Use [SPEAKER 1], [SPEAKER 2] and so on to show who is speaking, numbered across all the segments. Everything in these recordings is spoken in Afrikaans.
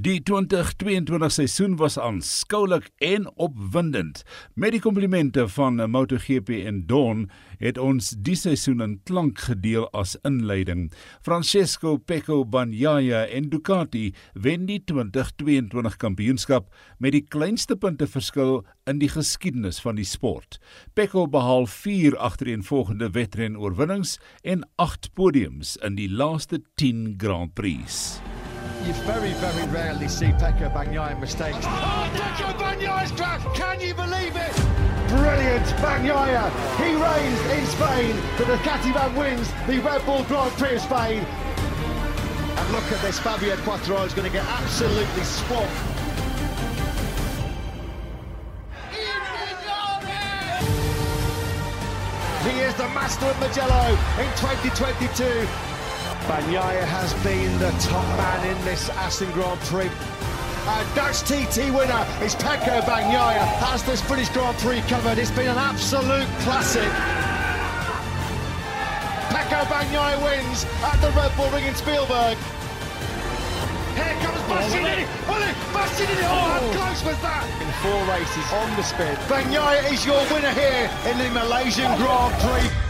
[SPEAKER 1] Die 2022 seisoen was aanskoulik en opwindend. Met die komplimente van MotoGP en Dawn het ons die seisoen in klank gedeel as inleiding. Francesco Pecco Bagnaia en Ducati wen die 2022 kampioenskap met die kleinste punteverskil in die geskiedenis van die sport. Pecco behaal 4 agtereenvolgende wedren-oorwinnings en 8 podiums in die laaste 10 Grand Prix.
[SPEAKER 2] You very, very rarely see Pekka Bagnaia mistakes.
[SPEAKER 3] Oh, Pekka Bagnaia's crash! Can you believe it?
[SPEAKER 2] Brilliant, Bagnaia! He reigns in Spain. But the Ducati man wins the Red Bull Grand Prix of Spain. And look at this, Fabio Quattro is going to get absolutely swamped. He is the master of Magello in 2022. Bagnaia has been the top man in this Aston Grand Prix. And Dutch TT winner is Pecco Bagnaia. Has this British Grand Prix covered? It's been an absolute classic. Pecco Bagnaia wins at the Red Bull Ring in Spielberg. Here comes Bastianini! Ollie, Bastianini! Oh, how oh. close was that? In four races on the spin. Bagnaia is your winner here in the Malaysian oh. Grand Prix.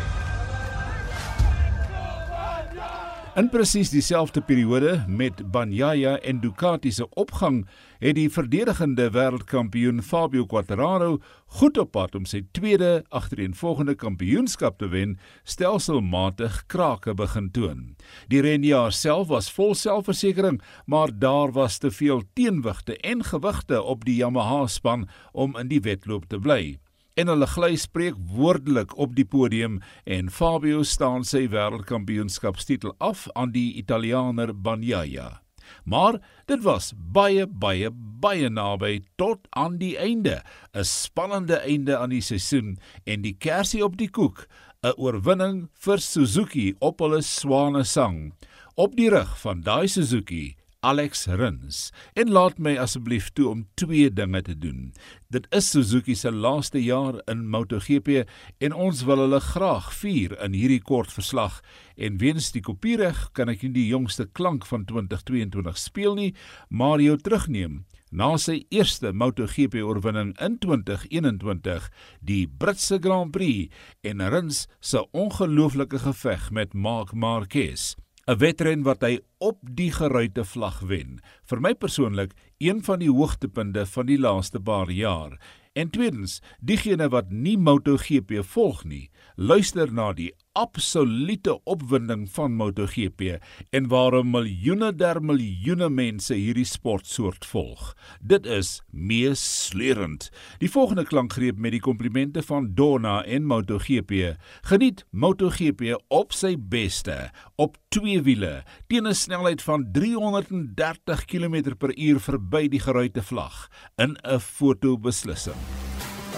[SPEAKER 1] In presies dieselfde periode met Bagnaia en Ducati se opgang, het die verdedigende wêreldkampioen Fabio Quartararo goed op pad om sy tweede agtereenvolgende kampioenskap te wen, stelselmatig krake begin toon. Die renjaer self was vol selfversekering, maar daar was te veel teenwigte en gewigte op die Yamaha span om in die wedloop te bly en hulle gly spreek woordelik op die podium en Fabio staan sy wêreldkampioenskapstitel af aan die Italianer Bagnaia. Maar dit was baie baie baie naby tot aan die einde, 'n spannende einde aan die seisoen en die kersie op die koek, 'n oorwinning vir Suzuki op hulle swane sang. Op die rug van daai Suzuki Alex Rins. En laat my asseblief toe om twee dinge te doen. Dit is Suzuki se laaste jaar in MotoGP en ons wil hulle graag vier in hierdie kort verslag. En weens die kopiereg kan ek nie die jongste klank van 2022 speel nie, maar jou terugneem na sy eerste MotoGP oorwinning in 2021, die Britse Grand Prix en Rins se ongelooflike geveg met Marc Marquez. 'n wedren wat hy op die geruite vlag wen. Vir my persoonlik een van die hoogtepunte van die laaste paar jaar. En tweedens, diegene wat nie MotoGP volg nie, luister na die absolute opwinding van MotoGP en waarom miljoene der miljoene mense hierdie sportsoort volg. Dit is meesleurend. Die volgende klankgreep met die komplimente van Donna en MotoGP. Geniet MotoGP op sy beste op twee wiele teen 'n snelheid van 330 km/h verby die geruite vlag in 'n fotobeslissing.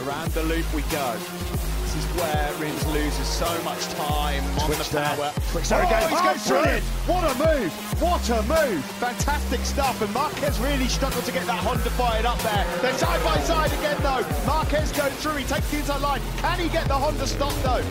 [SPEAKER 4] Around the loop we go. This is where Rins loses so much time on Twitch the power.
[SPEAKER 2] Twitch there again. Oh, He's going oh, brilliant. What a move. What a move. Fantastic stuff. And Marquez really struggled to get that Honda fired up there. They're side by side again, though. Marquez goes through. He takes the inside line. Can he get the Honda stop, though?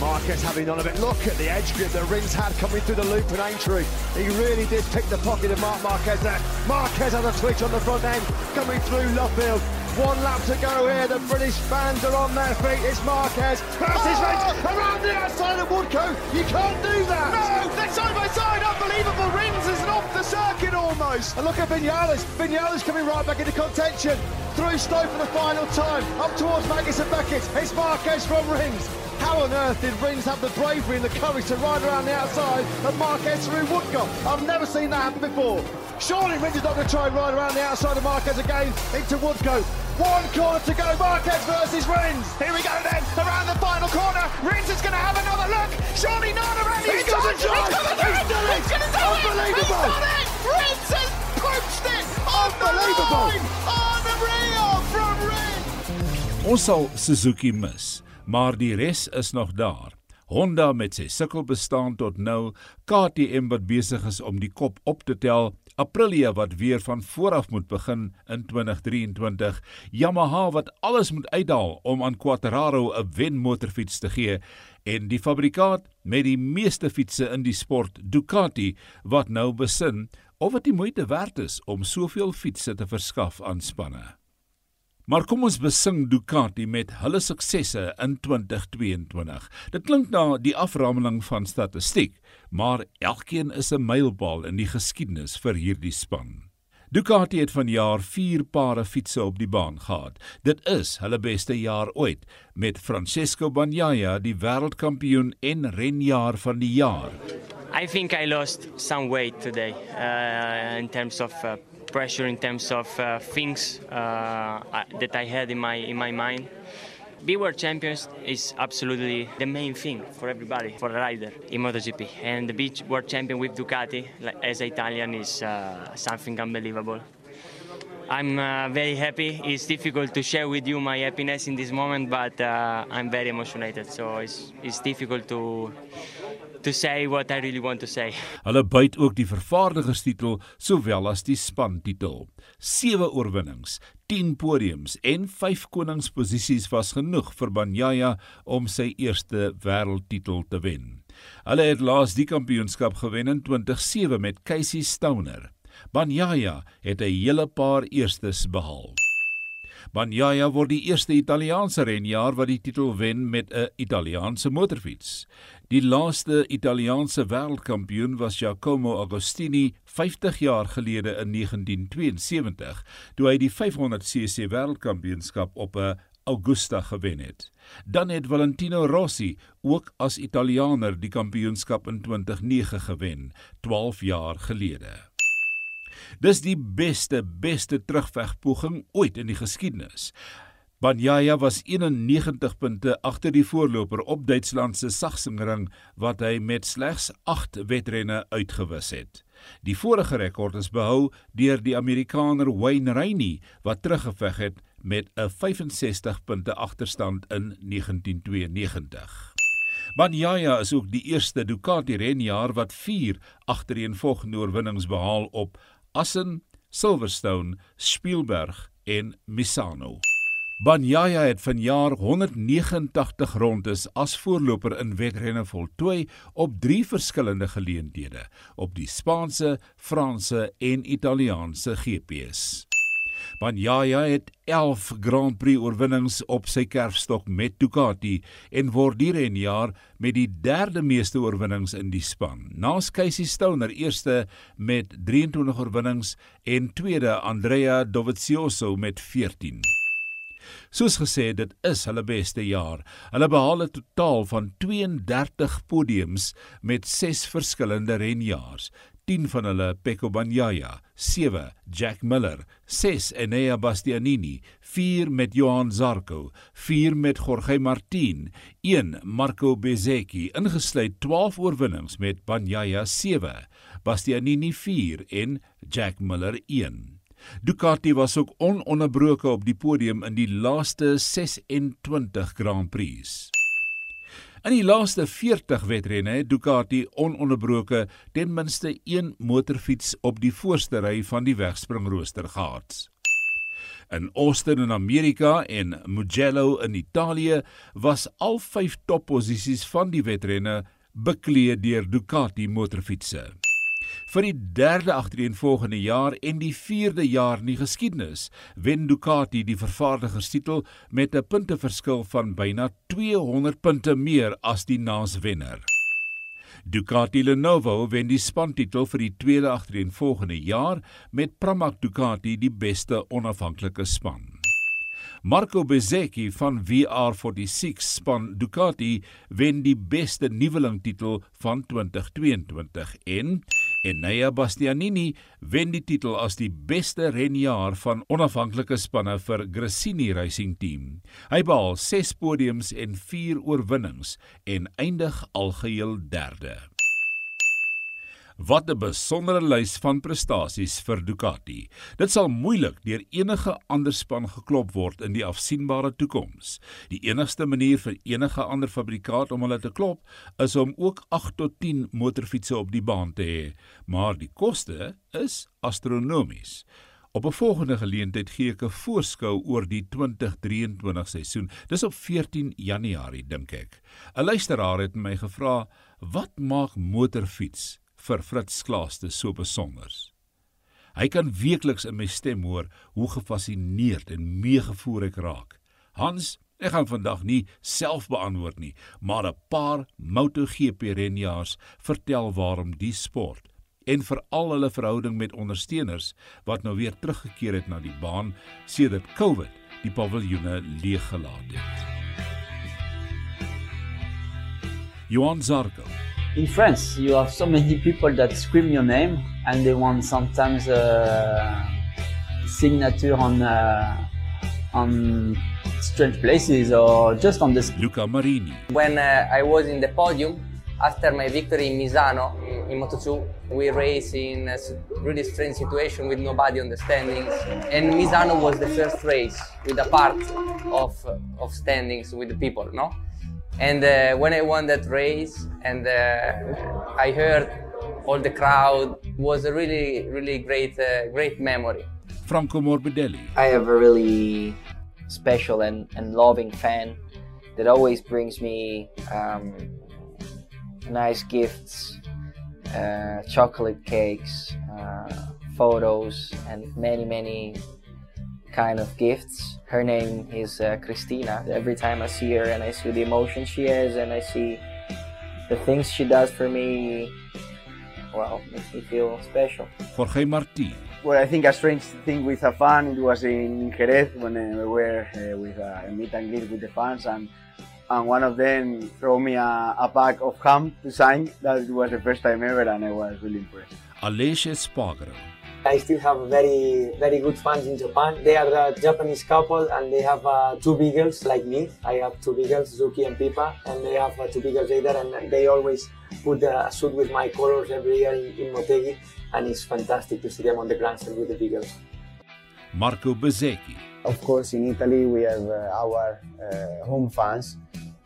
[SPEAKER 2] Marquez having none of it. Look at the edge grip that Rins had coming through the loop in Aintree. He really did pick the pocket of Mark Marquez there. Marquez has a twitch on the front end coming through Lovefield. One lap to go here. The British fans are on their feet. It's Marquez. Versus oh! Rins around the outside of Woodcote. You can't do that.
[SPEAKER 3] No, they're side by side. Unbelievable. Rins is off the circuit almost.
[SPEAKER 2] And look at Vinales. Vinales coming right back into contention. Through Stowe for the final time. Up towards Magnus and Beckett. It's Marquez from Rings. How on earth did Rings have the bravery and the courage to ride around the outside of Marquez through Woodcock? I've never seen that happen before. Surely Rins is not going to try and ride around the outside of Marquez again into Woodcote. One corner to go. Marquez versus Rins.
[SPEAKER 3] Here we go then. Around the final corner. Rins is going to have another look. Surely not around
[SPEAKER 2] He's got a try. He's
[SPEAKER 3] going to do it. He's going to do
[SPEAKER 2] Unbelievable.
[SPEAKER 3] it. He's done it. Rins has punched it. Unbelievable. Unreal from Rins.
[SPEAKER 1] Ons sal Suzuki mis, maar die res is nog daar. Honda met sy sukkel bestaan tot nou, KTM wat besig is om die kop op te tel Aprilia wat weer van vooraf moet begin in 2023, Yamaha wat alles moet uithaal om aan Quattraro 'n wenmotorfiets te gee en die fabrikaat met die meeste fietsse in die sport, Ducati, wat nou besin of dit die moeite werd is om soveel fietsse te verskaf aan spanne. Maar kom ons besing Ducati met hulle suksesse in 2022. Dit klink na die aframeling van statistiek, maar elkeen is 'n mylpaal in die geskiedenis vir hierdie span. Ducati het vanjaar 4 pare fietsse op die baan gehad. Dit is hulle beste jaar ooit met Francesco Bagnaia die wêreldkampioen en renjaer van die jaar.
[SPEAKER 5] I think I lost some weight today uh, in terms of uh, pressure, in terms of uh, things uh, that I had in my in my mind. Be world champions is absolutely the main thing for everybody, for a rider in MotoGP. And the beach world champion with Ducati, as Italian, is uh, something unbelievable. I'm uh, very happy. It's difficult to share with you my happiness in this moment, but I'm very emotional. So it's, it's difficult to to say what I really want to say.
[SPEAKER 1] Hulle byt ook die vervaardigerstitel sowel as die spantitel. 7 oorwinnings, 10 podiums en 5 koningsposisies was genoeg vir Banyaya om sy eerste wêreldtitel te wen. Hulle het laas die kampioenskap gewen in 2007 met Casey Stoner. Banyaya het 'n hele paar eerstes behaal. Bagnaia word die eerste Italiaanse renjaer wat die titel wen met 'n Italiaanse motorfiets. Die laaste Italiaanse wêreldkampioen was Giacomo Agostini 50 jaar gelede in 1972, toe hy die 500cc wêreldkampioenskap op 'n Augusta gewen het. Dan het Valentino Rossi ook as Italianer die kampioenskap in 2009 gewen, 12 jaar gelede. Dis die beste beste terugvegpoging ooit in die geskiedenis. Banyaya was 91 punte agter die voorloper op Duitsland se Sachsenring wat hy met slegs 8 wedrenne uitgewis het. Die vorige rekord is behou deur die Amerikaner Wayne Rainey wat teruggeveg het met 'n 65 punte agterstand in 1992. Banyaya is ook die eerste Ducati renjaer wat 4 agtereenvolgende oorwinnings behaal op Assen, Silverstone, Spielberg en Misano. Banyaya het vanjaar 189 rondes as voorloper in wedrenne voltooi op 3 verskillende geleenthede op die Spaanse, Franse en Italiaanse GP's. Bagnaia het 11 Grand Prix oorwinnings op sy kerfstok met Ducati en word hier en jaar met die derde meeste oorwinnings in die span. Naas Casey Stoner eerste met 23 oorwinnings en tweede Andrea Dovizioso met 14. Soos gesê, dit is hulle beste jaar. Hulle behaal 'n totaal van 32 podiums met 6 verskillende renjaars. 10 van hulle Pecco Bagnaia, 7 Jack Miller, 6 Enea Bastianini, 4 met Johan Zarco, 4 met Jorge Martin, 1 Marco Bezzecchi, ingesluit 12 oorwinnings met Bagnaia 7, Bastianini 4 en Jack Miller 1. Ducati was ook ononderbroke op die podium in die laaste 26 Grand Prix. In die laaste 40 wedrenne het Ducati ononderbroke ten minste een motorfiets op die voorste ry van die wegspringrooster gehad. In Austin in Amerika en Mugello in Italië was al 5 topposisies van die wedrenne bekleed deur Ducati motorfietsse vir die derde agtereenvolgende jaar en die vierde jaar in die geskiedenis wen Ducati die vervaardigerstitel met 'n punteverskil van byna 200 punte meer as die naaswenner. Ducati Lenovo wen die spantitel vir die tweede agtereenvolgende jaar met Pramac Ducati die beste onafhanklike span. Marco Bezzecchi van VR46 span Ducati wen die beste nuweling titel van 2022 en en Nea Bastianini wen die titel as die beste renjaer van onafhanklike spanne vir Gresini Racing Team. Hy behaal 6 podiums en 4 oorwinnings en eindig algeheel derde. Wat 'n besondere lys van prestasies vir Ducati. Dit sal moeilik deur enige ander span geklop word in die afsienbare toekoms. Die enigste manier vir enige ander fabrikant om hulle te klop is om ook 8 tot 10 motorfietsse op die baan te hê, maar die koste is astronomies. Op 'n volgende geleentheid gee ek 'n voorskou oor die 2023 seisoen. Dis op 14 Januarie dink ek. 'n Luisteraar het my gevra, "Wat maak motorfiets vir Fritz Klaaste so besonder. Hy kan weekliks in my stem hoor hoe gefassineerd en meegevoer ek raak. Hans, ek gaan vandag nie self beantwoord nie, maar 'n paar MotoGP renjaars vertel waarom die sport en veral hulle verhouding met ondersteuners wat nou weer teruggekeer het na die baan sedert COVID die paviljoene leeggelaat het. Johan Zarco
[SPEAKER 6] in France, you have so many people that scream your name and they want sometimes a signature on uh, on strange places or just on the.
[SPEAKER 1] Luca Marini.
[SPEAKER 7] When uh, I was in the podium after my victory in Misano in Moto2, we raced in a really strange situation with nobody on the standings. And Misano was the first race with a part of of standings with the people, no? And uh, when I won that race and uh, I heard all the crowd was a really, really great, uh, great memory.
[SPEAKER 1] Franco Morbidelli.
[SPEAKER 8] I have a really special and, and loving fan that always brings me um, nice gifts, uh, chocolate cakes, uh, photos, and many, many kind of gifts. Her name is uh, Christina. Every time I see her and I see the emotion she has and I see the things she does for me, well, makes me feel special.
[SPEAKER 1] Jorge Marti.
[SPEAKER 9] Well, I think a strange thing with a fan, it was in Jerez when uh, we were uh, with a meet and greet with the fans and and one of them threw me a, a pack of ham to sign. That was the first time ever and I was really impressed.
[SPEAKER 1] Alessia Spagro.
[SPEAKER 10] I still have very very good fans in Japan. They are a Japanese couple and they have uh, two beagles like me. I have two beagles, Zuki and Pipa, and they have uh, two beagles either. and they always put a suit with my colors every year in, in Motegi and it's fantastic to see them on the grandstand with the beagles.
[SPEAKER 1] Marco Bezzecchi.
[SPEAKER 11] Of course, in Italy we have uh, our uh, home fans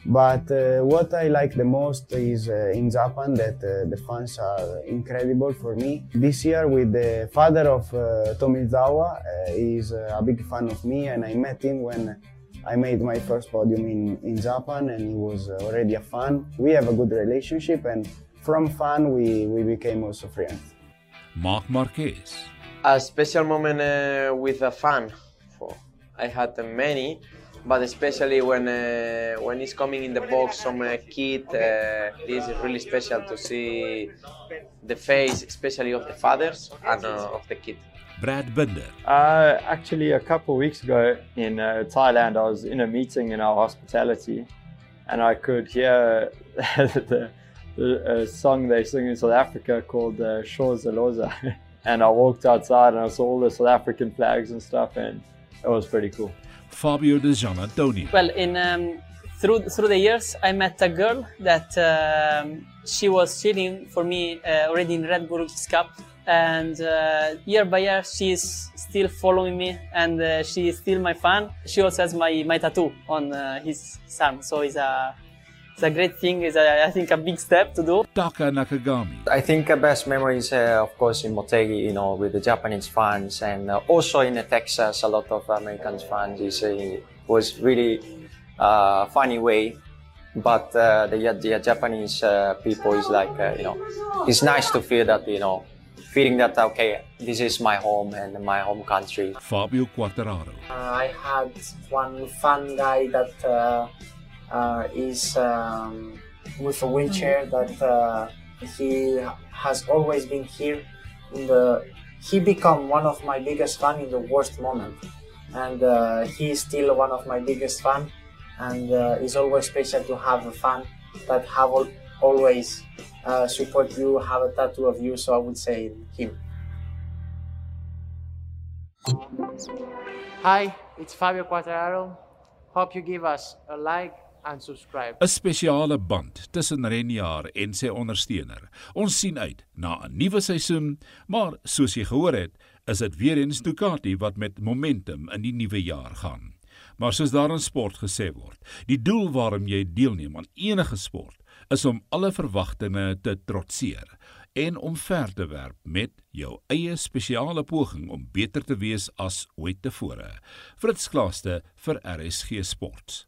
[SPEAKER 11] but uh, what I like the most is uh, in Japan that uh, the fans are incredible for me. This year with the father of uh, Tomizawa, uh, he's uh, a big fan of me and I met him when I made my first podium in, in Japan and he was already a fan. We have a good relationship and from fan we, we became also friends.
[SPEAKER 1] Mark Marquez.
[SPEAKER 12] A special moment with a fan. I had many but especially when uh, when he's coming in the box some uh, kid uh, this is really special to see the face especially of the fathers and uh, of the kid
[SPEAKER 1] Brad Binder.
[SPEAKER 13] Uh, actually, a couple of weeks ago in uh, Thailand, I was in a meeting in our hospitality, and I could hear the, the song they sing in South Africa called uh, Zaloza. and I walked outside and I saw all the South African flags and stuff, and it was pretty cool.
[SPEAKER 1] Fabio De Gianantonio.
[SPEAKER 14] Well, in um, through through the years, I met a girl that um, she was cheering for me uh, already in Red Bull Cup, and uh, year by year she's still following me, and uh, she is still my fan. She also has my my tattoo on uh, his arm, so it's a it's a great thing. It's a, I think a big step to do.
[SPEAKER 1] Taka Nakagami.
[SPEAKER 15] I think the best memories, uh, of course, in Motegi, you know, with the Japanese fans, and uh, also in Texas, a lot of American fans. It's a, was really uh, funny way, but uh, the, the Japanese uh, people is like, uh, you know, it's nice to feel that, you know, feeling that okay, this is my home and my home country.
[SPEAKER 1] Fabio Quattararo.
[SPEAKER 10] I had one fun guy that uh, is um, with a wheelchair that uh, he has always been here in the he become one of my biggest fan in the worst moment. And uh, he is still one of my biggest fan. And uh, it's always special to have a fan that have al- always uh, support you have a tattoo of you so i would say him.
[SPEAKER 16] Hi it's fabio quattararo. Hope you give us a like.
[SPEAKER 1] 'n Spesiale band tussen Renjaar en sy ondersteuner. Ons sien uit na 'n nuwe seisoen, maar soos jy gehoor het, is dit weer eens Ducati wat met momentum in die nuwe jaar gaan. Maar soos daar in sport gesê word, die doel waarom jy deelneem aan enige sport is om alle verwagtinge te trotseer en om ver te werp met jou eie spesiale poging om beter te wees as ooit tevore. Fritz Klaaste vir RSG Sports.